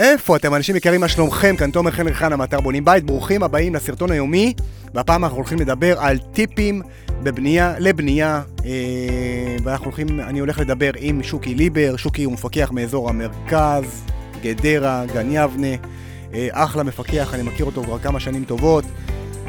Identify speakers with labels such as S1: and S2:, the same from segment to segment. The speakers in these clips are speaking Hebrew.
S1: איפה אתם אנשים יקרים, מה שלומכם? כאן תומר חנר חנה מאתר בונים בית, ברוכים הבאים לסרטון היומי, והפעם אנחנו הולכים לדבר על טיפים בבנייה, לבנייה, אה, ואנחנו הולכים, אני הולך לדבר עם שוקי ליבר, שוקי הוא מפקח מאזור המרכז, גדרה, גן יבנה, אה, אחלה מפקח, אני מכיר אותו כבר כמה שנים טובות,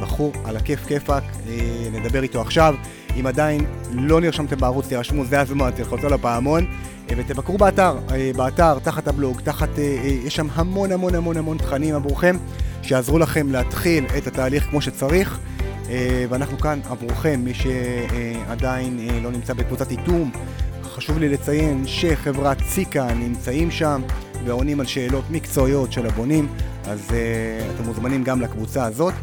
S1: בחור על הכיף כיפאק, אה, נדבר איתו עכשיו. אם עדיין לא נרשמתם בערוץ, תירשמו, זה הזמן, תלחצו לפעמון. אה, ותבקרו באתר, אה, באתר, תחת הבלוג, תחת, אה, יש שם המון המון המון המון תכנים עבורכם, שיעזרו לכם להתחיל את התהליך כמו שצריך. ואנחנו כאן עבורכם, מי שעדיין לא נמצא בקבוצת איתום. חשוב לי לציין שחברת ציקה נמצאים שם ועונים על שאלות מקצועיות של הבונים, אז אתם מוזמנים גם לקבוצה הזאת.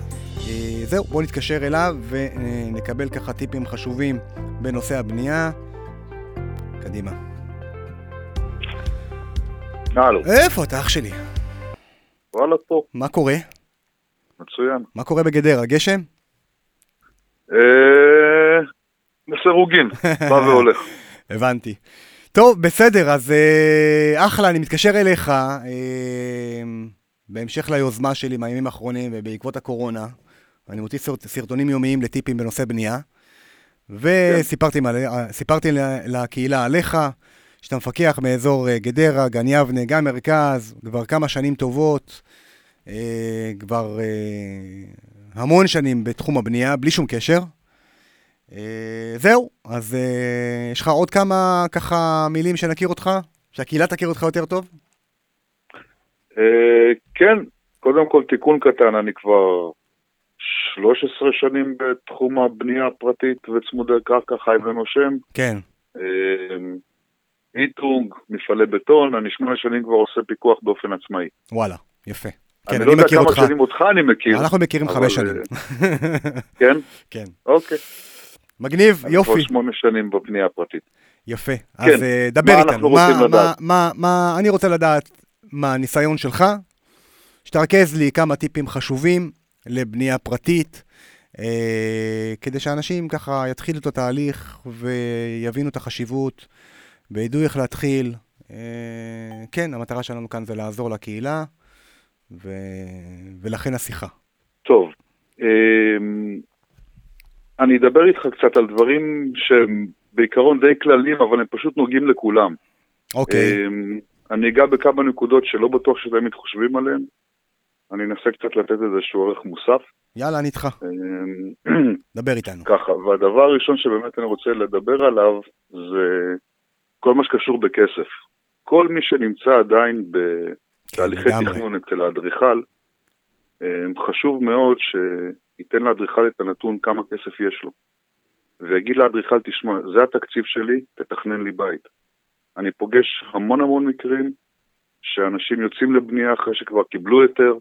S1: זהו, בואו נתקשר אליו ונקבל ככה טיפים חשובים בנושא הבנייה. קדימה.
S2: הלו.
S1: איפה אתה אח שלי?
S2: וואלה פה.
S1: מה קורה?
S2: מצוין.
S1: מה קורה בגדרה? גשם?
S2: אה... לסירוגין, בא והולך.
S1: הבנתי. טוב, בסדר, אז אה, אחלה, אני מתקשר אליך אה, בהמשך ליוזמה שלי מהימים האחרונים ובעקבות הקורונה. אני מוציא סרטונים יומיים לטיפים בנושא בנייה, וסיפרתי כן. לקהילה עליך. שאתה מפקח מאזור אה, גדרה, גן יבנה, גם מרכז, כבר כמה שנים טובות, אה, כבר אה, המון שנים בתחום הבנייה, בלי שום קשר. זהו, אז יש לך עוד כמה ככה מילים שנכיר אותך? שהקהילה תכיר אותך יותר טוב?
S2: כן, קודם כל תיקון קטן, אני כבר 13 שנים בתחום הבנייה הפרטית וצמודי קרקע חי ונושם.
S1: כן.
S2: היטונג, מפעלי בטון, אני שמונה שנים כבר עושה פיקוח באופן עצמאי.
S1: וואלה, יפה.
S2: כן, אני, אני לא יודע כמה אותך. שנים אותך אני מכיר.
S1: אנחנו מכירים חמש שנים.
S2: כן?
S1: כן.
S2: אוקיי.
S1: מגניב, יופי.
S2: כבר שמונה שנים בפנייה הפרטית.
S1: יפה. כן. אז דבר מה איתנו. מה, מה, מה, מה, מה, אני רוצה לדעת מה הניסיון שלך, שתרכז לי כמה טיפים חשובים לבנייה פרטית, uh, כדי שאנשים ככה יתחילו את התהליך ויבינו את החשיבות. וידעו איך להתחיל. אה, כן, המטרה שלנו כאן זה לעזור לקהילה, ו... ולכן השיחה.
S2: טוב, אה, אני אדבר איתך קצת על דברים שהם בעיקרון די כלליים, אבל הם פשוט נוגעים לכולם.
S1: אוקיי. אה,
S2: אני אגע בכמה נקודות שלא בטוח שתמיד חושבים עליהן. אני אנסה קצת לתת איזשהו ערך מוסף.
S1: יאללה, אני איתך. דבר איתנו.
S2: ככה, והדבר הראשון שבאמת אני רוצה לדבר עליו זה כל מה שקשור בכסף. כל מי שנמצא עדיין בתהליכי כן, תכנון אצל האדריכל, אה, חשוב מאוד שייתן לאדריכל את הנתון כמה כסף יש לו. ויגיד לאדריכל, תשמע, זה התקציב שלי, תתכנן לי בית. אני פוגש המון המון מקרים שאנשים יוצאים לבנייה אחרי שכבר קיבלו היתר,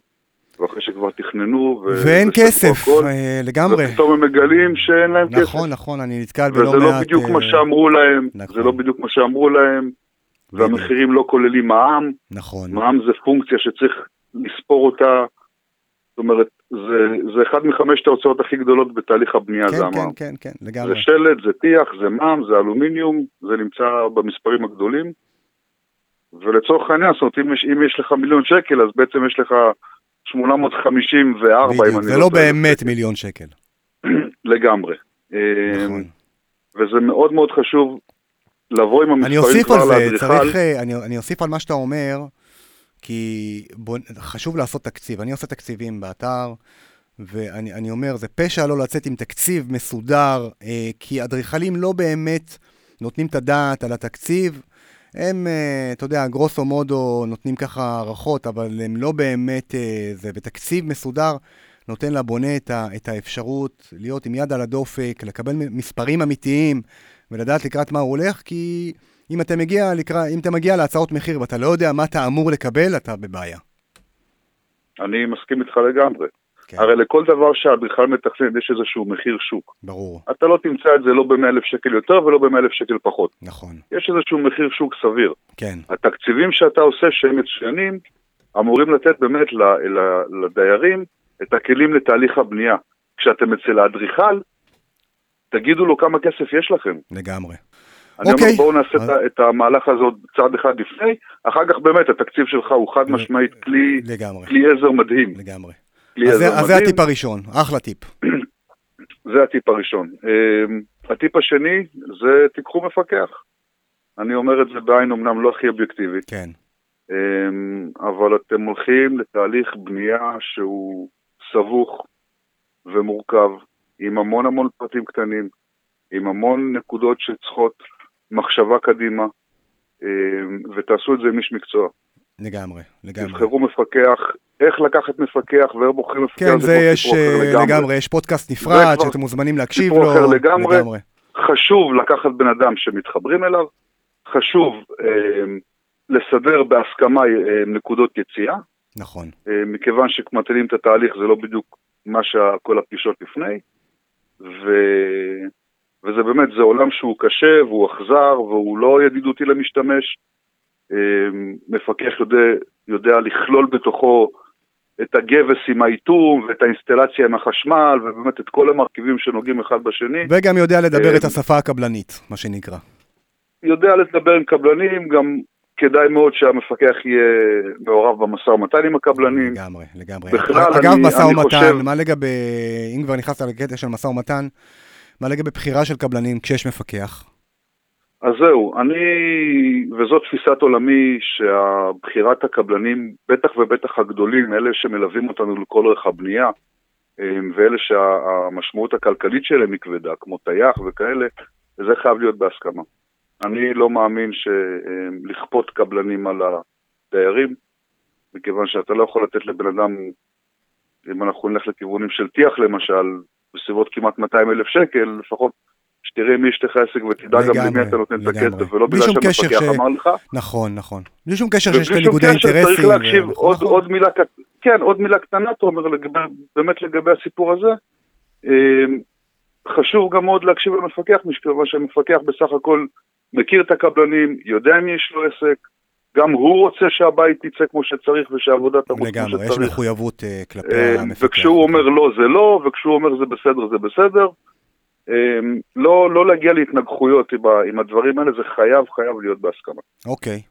S2: ואחרי שכבר תכננו.
S1: ואין כסף, הכל, אה, לגמרי.
S2: ופתאום הם מגלים שאין להם
S1: נכון,
S2: כסף.
S1: נכון, נכון, אני נתקל בלא מעט...
S2: וזה לא בדיוק מה אה, שאמרו להם, נכון. זה לא בדיוק מה שאמרו להם, והמחירים לא כוללים מע"מ.
S1: נכון.
S2: מע"מ זה פונקציה שצריך לספור אותה. זאת אומרת, זה, זה אחד מחמשת ההוצאות הכי גדולות בתהליך הבנייה,
S1: כן,
S2: זה
S1: המע"מ. כן, כן, כן, לגמרי.
S2: זה שלד, זה טיח, זה מע"מ, זה אלומיניום, זה נמצא במספרים הגדולים. ולצורך העניין, זאת אומרת, אם יש, אם יש לך מיליון שקל, אז בעצם יש לך 854,
S1: אם אני זה לא באמת מיליון שקל.
S2: לגמרי. נכון. וזה מאוד מאוד חשוב לבוא עם המספרים כבר לאדריכל.
S1: אני, אני אוסיף על מה שאתה אומר, כי בוא, חשוב לעשות תקציב. אני עושה תקציבים באתר, ואני אומר, זה פשע לא לצאת עם תקציב מסודר, אה, כי אדריכלים לא באמת נותנים את הדעת על התקציב. הם, אה, אתה יודע, גרוסו מודו נותנים ככה הערכות, אבל הם לא באמת, אה, זה בתקציב מסודר נותן לבונה את, ה, את האפשרות להיות עם יד על הדופק, לקבל מספרים אמיתיים ולדעת לקראת מה הוא הולך, כי אם אתה מגיע, לקרא, אם אתה מגיע להצעות מחיר ואתה לא יודע מה אתה אמור לקבל, אתה בבעיה.
S2: אני מסכים איתך לגמרי. כן. הרי לכל דבר שהאדריכל מתכנן יש איזשהו מחיר שוק.
S1: ברור.
S2: אתה לא תמצא את זה לא ב-100,000 שקל יותר ולא ב-100,000 שקל פחות.
S1: נכון.
S2: יש איזשהו מחיר שוק סביר.
S1: כן.
S2: התקציבים שאתה עושה שהם מצוינים, אמורים לתת באמת לדיירים את הכלים לתהליך הבנייה. כשאתם אצל האדריכל, תגידו לו כמה כסף יש לכם.
S1: לגמרי.
S2: אני אומר, בואו נעשה. את המהלך הזה עוד צעד אחד לפני, אחר כך באמת התקציב שלך הוא חד משמעית כלי, עזר מדהים.
S1: לגמרי. אז. זה הטיפ הראשון, אחלה טיפ.
S2: זה הטיפ הראשון. הטיפ השני זה תיקחו מפקח. אני אומר את זה בעין אמנם לא הכי אובייקטיבית.
S1: כן.
S2: אבל אתם הולכים לתהליך בנייה שהוא סבוך ומורכב, עם המון המון פרטים קטנים, עם המון נקודות שצריכות מחשבה קדימה, ותעשו את זה עם איש מקצוע.
S1: לגמרי, לגמרי.
S2: תבחרו מפקח, איך לקחת מפקח ואיך בוחרים מפקח,
S1: כן, זה, זה יש לגמרי. לגמרי, יש פודקאסט נפרד שאתם מוזמנים להקשיב לו.
S2: אחר לגמרי. לגמרי. חשוב לקחת בן אדם שמתחברים אליו, חשוב אה, לסדר בהסכמה אה, נקודות יציאה.
S1: נכון.
S2: אה, מכיוון שמתחילים את התהליך זה לא בדיוק מה שכל הפגישות לפני, ו... וזה באמת, זה עולם שהוא קשה והוא אכזר והוא לא ידידותי למשתמש. אה, מפקח יודע, יודע לכלול בתוכו את הגבס עם האיתום ואת האינסטלציה עם החשמל ובאמת את כל המרכיבים שנוגעים אחד בשני.
S1: וגם יודע לדבר את השפה הקבלנית, מה שנקרא.
S2: יודע לדבר עם קבלנים, גם כדאי מאוד שהמפקח יהיה מעורב במשא ומתן עם הקבלנים.
S1: לגמרי, לגמרי. בכלל, אגב, משא ומתן, חושב... מה לגבי, אם כבר נכנסת לקטע של משא ומתן, מה לגבי בחירה של קבלנים כשיש מפקח?
S2: אז זהו, אני, וזאת תפיסת עולמי, שהבחירת הקבלנים, בטח ובטח הגדולים, אלה שמלווים אותנו לכל אורך הבנייה, ואלה שהמשמעות הכלכלית שלהם היא כבדה, כמו טייח וכאלה, זה חייב להיות בהסכמה. אני לא מאמין שלכפות קבלנים על הדיירים, מכיוון שאתה לא יכול לתת לבן אדם, אם אנחנו נלך לכיוונים של טיח למשל, בסביבות כמעט 200 אלף שקל, לפחות שתראה מי אשתך עסק ותדע גם למי אתה נותן את הכסף, ולא בגלל שהמפקח ש... אמר לך.
S1: נכון, נכון. בלי שום קשר שיש כאן ניגודי אינטרסים.
S2: צריך להקשיב ו... עוד, נכון. עוד מילה, כן, עוד מילה קטנה, תומר, באמת לגבי הסיפור הזה. אמ, חשוב גם מאוד להקשיב למפקח, מכיוון שהמפקח בסך הכל מכיר את הקבלנים, יודע מי יש לו עסק, גם הוא רוצה שהבית יצא כמו שצריך ושהעבודה תרוץ כמו שצריך.
S1: לגמרי, יש מחויבות uh, כלפי uh, המפקח.
S2: וכשהוא אומר לא זה לא, וכשהוא אומר זה בסדר זה בסדר. Um, לא, לא להגיע להתנגחויות עם, עם הדברים האלה, זה חייב, חייב להיות בהסכמה.
S1: אוקיי.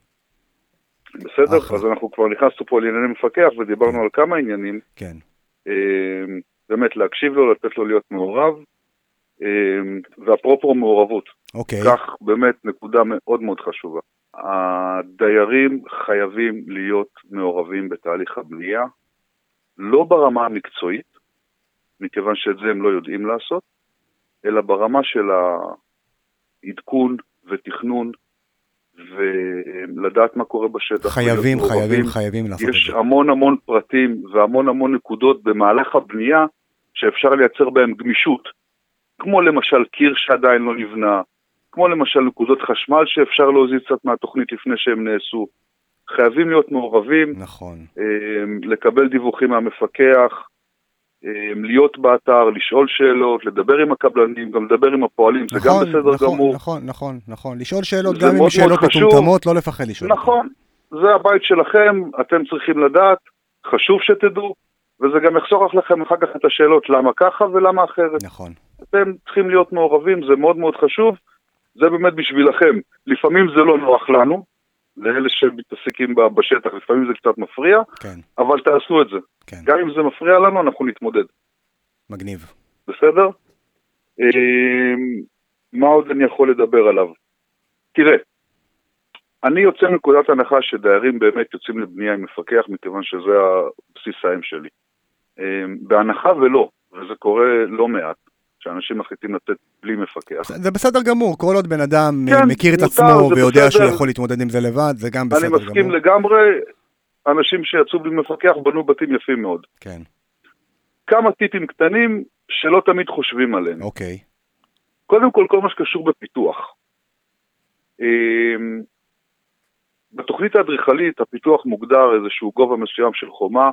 S2: בסדר? אחרי. אז אנחנו כבר נכנסנו פה לענייני מפקח ודיברנו כן. על כמה עניינים.
S1: כן.
S2: Um, באמת להקשיב לו, לתת לו להיות מעורב. ואפרופו מעורבות,
S1: אוקיי.
S2: כך באמת נקודה מאוד מאוד חשובה. הדיירים חייבים להיות מעורבים בתהליך הבנייה, לא ברמה המקצועית, מכיוון שאת זה הם לא יודעים לעשות, אלא ברמה של העדכון ותכנון ולדעת מה קורה בשטח.
S1: חייבים, חייבים, חייבים לעשות את זה.
S2: יש המון המון פרטים והמון המון נקודות במהלך הבנייה שאפשר לייצר בהם גמישות. כמו למשל קיר שעדיין לא נבנה, כמו למשל נקודות חשמל שאפשר להוזיז קצת מהתוכנית לפני שהם נעשו. חייבים להיות מעורבים,
S1: נכון.
S2: אמ, לקבל דיווחים מהמפקח, אמ, להיות באתר, לשאול שאלות, לדבר עם הקבלנים, גם לדבר עם הפועלים, נכון, זה גם נכון, בסדר
S1: נכון,
S2: גמור.
S1: נכון, נכון, נכון, לשאול שאלות, גם אם שאלות מטומטמות, לא לפחד לשאול.
S2: נכון, זה הבית שלכם, אתם צריכים לדעת, חשוב שתדעו, וזה גם יחסוך לכם אחר כך את השאלות למה ככה ולמה אחרת.
S1: נכון.
S2: אתם צריכים להיות מעורבים, זה מאוד מאוד חשוב, זה באמת בשבילכם. לפעמים זה לא נוח לנו, לאלה שמתעסקים בשטח, לפעמים זה קצת מפריע,
S1: כן.
S2: אבל תעשו את זה.
S1: כן.
S2: גם אם זה מפריע לנו, אנחנו נתמודד.
S1: מגניב.
S2: בסדר? אמ, מה עוד אני יכול לדבר עליו? תראה, אני יוצא מנקודת הנחה שדיירים באמת יוצאים לבנייה עם מפקח, מכיוון שזה הבסיס האם שלי. אמ, בהנחה ולא, וזה קורה לא מעט, שאנשים מחליטים לתת בלי מפקח.
S1: זה בסדר גמור, כל עוד בן אדם כן, מכיר את מותר, עצמו ויודע בסדר. שהוא יכול להתמודד עם זה לבד, זה גם בסדר גמור.
S2: אני מסכים גמור. לגמרי, אנשים שיצאו בלי מפקח בנו בתים יפים מאוד.
S1: כן.
S2: כמה טיפים קטנים שלא תמיד חושבים עליהם.
S1: אוקיי.
S2: קודם כל, כל מה שקשור בפיתוח. אמ, בתוכנית האדריכלית הפיתוח מוגדר איזשהו גובה מסוים של חומה,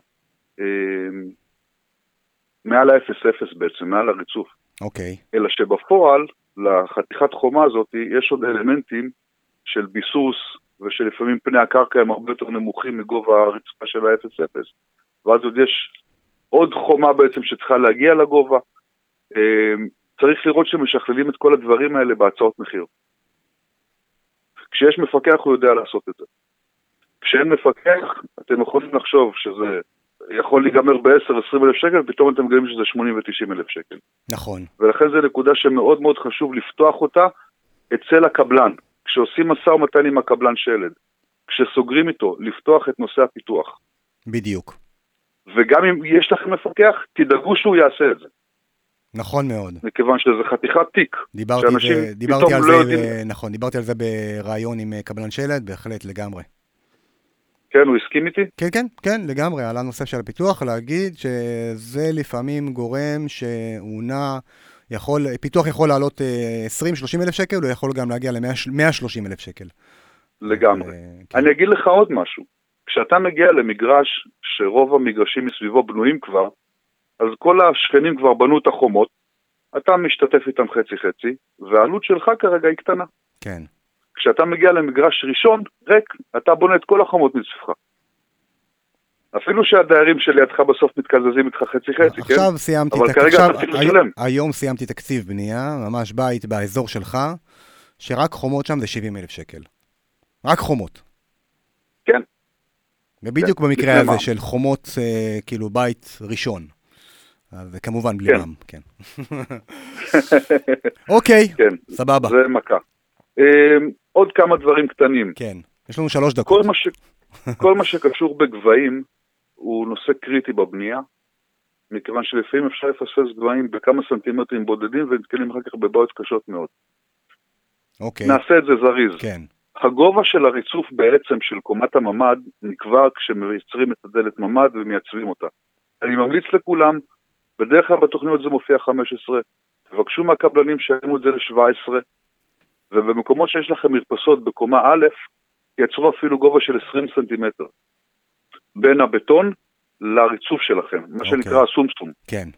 S2: אמ, מעל ה-0-0 בעצם, מעל הריצוף.
S1: אוקיי.
S2: Okay. אלא שבפועל, לחתיכת חומה הזאת, יש עוד אלמנטים של ביסוס, ושלפעמים פני הקרקע הם הרבה יותר נמוכים מגובה הרצפה של ה-0-0. ואז עוד יש עוד חומה בעצם שצריכה להגיע לגובה. אמ, צריך לראות שמשכללים את כל הדברים האלה בהצעות מחיר. כשיש מפקח הוא יודע לעשות את זה. כשאין מפקח, אתם יכולים לחשוב שזה יכול להיגמר ב-10-20 אלף שקל, ופתאום אתם מגלים שזה 80 ו-90 אלף שקל.
S1: נכון.
S2: ולכן זו נקודה שמאוד מאוד חשוב לפתוח אותה אצל הקבלן. כשעושים משא ומתן עם הקבלן שלד, כשסוגרים איתו, לפתוח את נושא הפיתוח.
S1: בדיוק.
S2: וגם אם יש לכם מפקח, תדאגו שהוא יעשה את זה.
S1: נכון מאוד.
S2: מכיוון שזה חתיכת תיק.
S1: דיברתי, ו... דיברתי על לא זה, יודעים... נכון, דיברתי על זה בריאיון עם אה, קבלן שלד, בהחלט, לגמרי.
S2: כן, הוא הסכים איתי?
S1: כן, כן, כן, לגמרי, על הנושא של הפיתוח, להגיד שזה לפעמים גורם שהוא נע, יכול, פיתוח יכול לעלות 20-30 אה, אלף שקל, הוא יכול גם להגיע ל-130 אלף שקל.
S2: לגמרי. ו... כן. אני אגיד לך עוד משהו. כשאתה מגיע למגרש שרוב המגרשים מסביבו בנויים כבר, אז כל השכנים כבר בנו את החומות, אתה משתתף איתם חצי-חצי, והעלות שלך כרגע היא קטנה.
S1: כן.
S2: כשאתה מגיע למגרש ראשון, ריק, אתה בונה את כל החומות מסביבך. אפילו שהדיירים שלידך בסוף מתקזזים איתך חצי-חצי, כן?
S1: עכשיו סיימתי...
S2: אבל כרגע אתה צריך לשלם.
S1: היום סיימתי תקציב בנייה, ממש בית באזור שלך, שרק חומות שם זה 70 אלף שקל. רק חומות.
S2: כן.
S1: ובדיוק כן, במקרה הזה מה? של חומות, אה, כאילו בית ראשון. אז כמובן בלי כן. מע"מ, כן. אוקיי, כן, סבבה.
S2: זה מכה. אה, עוד כמה דברים קטנים.
S1: כן, יש לנו שלוש דקות.
S2: כל מה, ש... כל מה שקשור בגבהים הוא נושא קריטי בבנייה, מכיוון שלפעמים אפשר לפספס גבהים בכמה סנטימטרים בודדים ונתקלים אחר כך בבעיות קשות מאוד.
S1: אוקיי.
S2: נעשה את זה זריז.
S1: כן.
S2: הגובה של הריצוף בעצם של קומת הממ"ד נקבע כשמייצרים את הדלת ממ"ד ומייצבים אותה. אני ממליץ לכולם, בדרך כלל בתוכניות זה מופיע 15, תבקשו מהקבלנים שירימו את זה ל-17, ובמקומות שיש לכם מרפסות בקומה א', יצרו אפילו גובה של 20 סנטימטר. בין הבטון לריצוף שלכם, מה okay. שנקרא אוקיי. הסומסום.
S1: כן.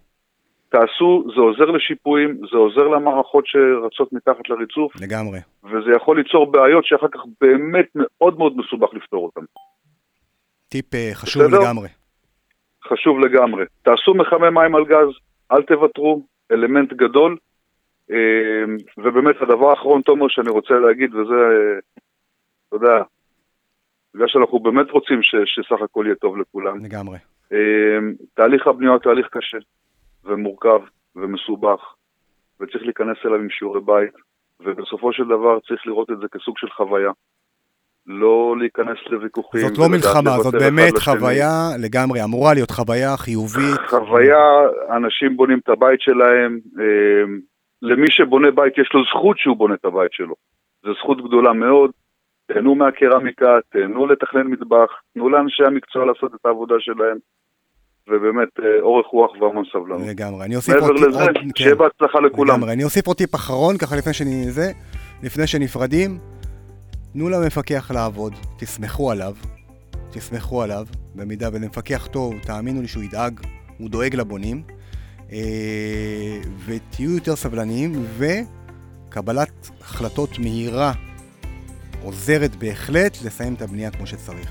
S2: תעשו, זה עוזר לשיפועים, זה עוזר למערכות שרצות מתחת לריצוף.
S1: לגמרי.
S2: וזה יכול ליצור בעיות שאחר כך באמת מאוד מאוד מסובך לפתור אותן.
S1: טיפ uh, חשוב בסדר? לגמרי.
S2: חשוב לגמרי. תעשו מחמם מים על גז, אל תוותרו, אלמנט גדול. Uh, ובאמת הדבר האחרון, תומר, שאני רוצה להגיד, וזה, אתה יודע, בגלל שאנחנו באמת רוצים ש, שסך הכל יהיה טוב לכולם.
S1: לגמרי.
S2: Uh, תהליך הבנייה הוא תהליך קשה. ומורכב ומסובך, וצריך להיכנס אליו עם שיעורי בית, ובסופו של דבר צריך לראות את זה כסוג של חוויה. לא להיכנס לוויכוחים.
S1: זאת לא מלחמה, זאת באמת חוויה לגמרי, אמורה להיות חוויה חיובית.
S2: חוויה, אנשים בונים את הבית שלהם, אה, למי שבונה בית יש לו זכות שהוא בונה את הבית שלו. זו זכות גדולה מאוד, תהנו מהקרמיקה, תהנו לתכנן מטבח, תנו לאנשי המקצוע לעשות את העבודה שלהם. ובאמת אה, אורך רוח והמון סבלנות.
S1: לגמרי, אני אוסיף
S2: עוד... מעבר לזה,
S1: עוד,
S2: שיהיה כן. בהצלחה לכולם.
S1: לגמרי, אני אוסיף עוד טיפ אחרון, ככה לפני שאני... זה, לפני שנפרדים, תנו למפקח לעבוד, תסמכו עליו, תסמכו עליו, במידה וזה מפקח טוב, תאמינו לי שהוא ידאג, הוא דואג לבונים, ותהיו יותר סבלניים, וקבלת החלטות מהירה עוזרת בהחלט לסיים את הבנייה כמו שצריך.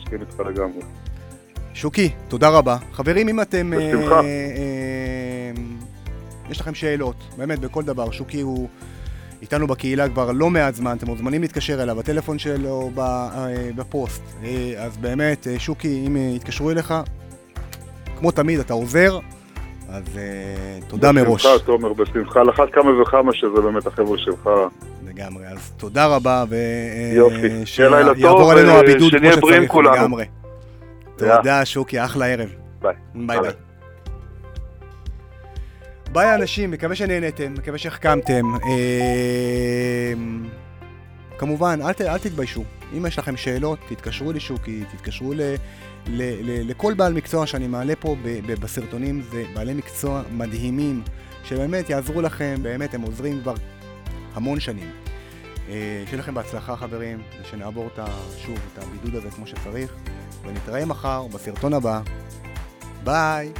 S2: מסכים איתך לגמרי.
S1: שוקי, תודה רבה. חברים, אם אתם...
S2: בשמחה. אה,
S1: אה, יש לכם שאלות, באמת, בכל דבר. שוקי הוא איתנו בקהילה כבר לא מעט זמן, אתם מוזמנים להתקשר אליו, הטלפון שלו אה, בפוסט. אה, אז באמת, אה, שוקי, אם יתקשרו אליך, כמו תמיד, אתה עוזר, אז תודה
S2: בשמחה,
S1: מראש.
S2: בשמחה, תומר, בשמחה. על אחת כמה וכמה שזה באמת החבר'ה שלך.
S1: לגמרי, אז תודה רבה,
S2: ושיעבור
S1: עלינו הבידוד כמו שצריך לגמרי. תודה, שוקי, אחלה ערב.
S2: ביי.
S1: ביי ביי. ביי אנשים, מקווה שנהנתם, מקווה שהחכמתם. אמ, כמובן, אל, אל תתביישו. אם יש לכם שאלות, תתקשרו לשוקי, תתקשרו ל, ל, ל, לכל בעל מקצוע שאני מעלה פה ב, ב, בסרטונים, זה בעלי מקצוע מדהימים, שבאמת יעזרו לכם, באמת, הם עוזרים כבר המון שנים. אה, שיהיה לכם בהצלחה חברים, ושנעבור את, שוב את הבידוד הזה כמו שצריך. ונתראה מחר בסרטון הבא. ביי!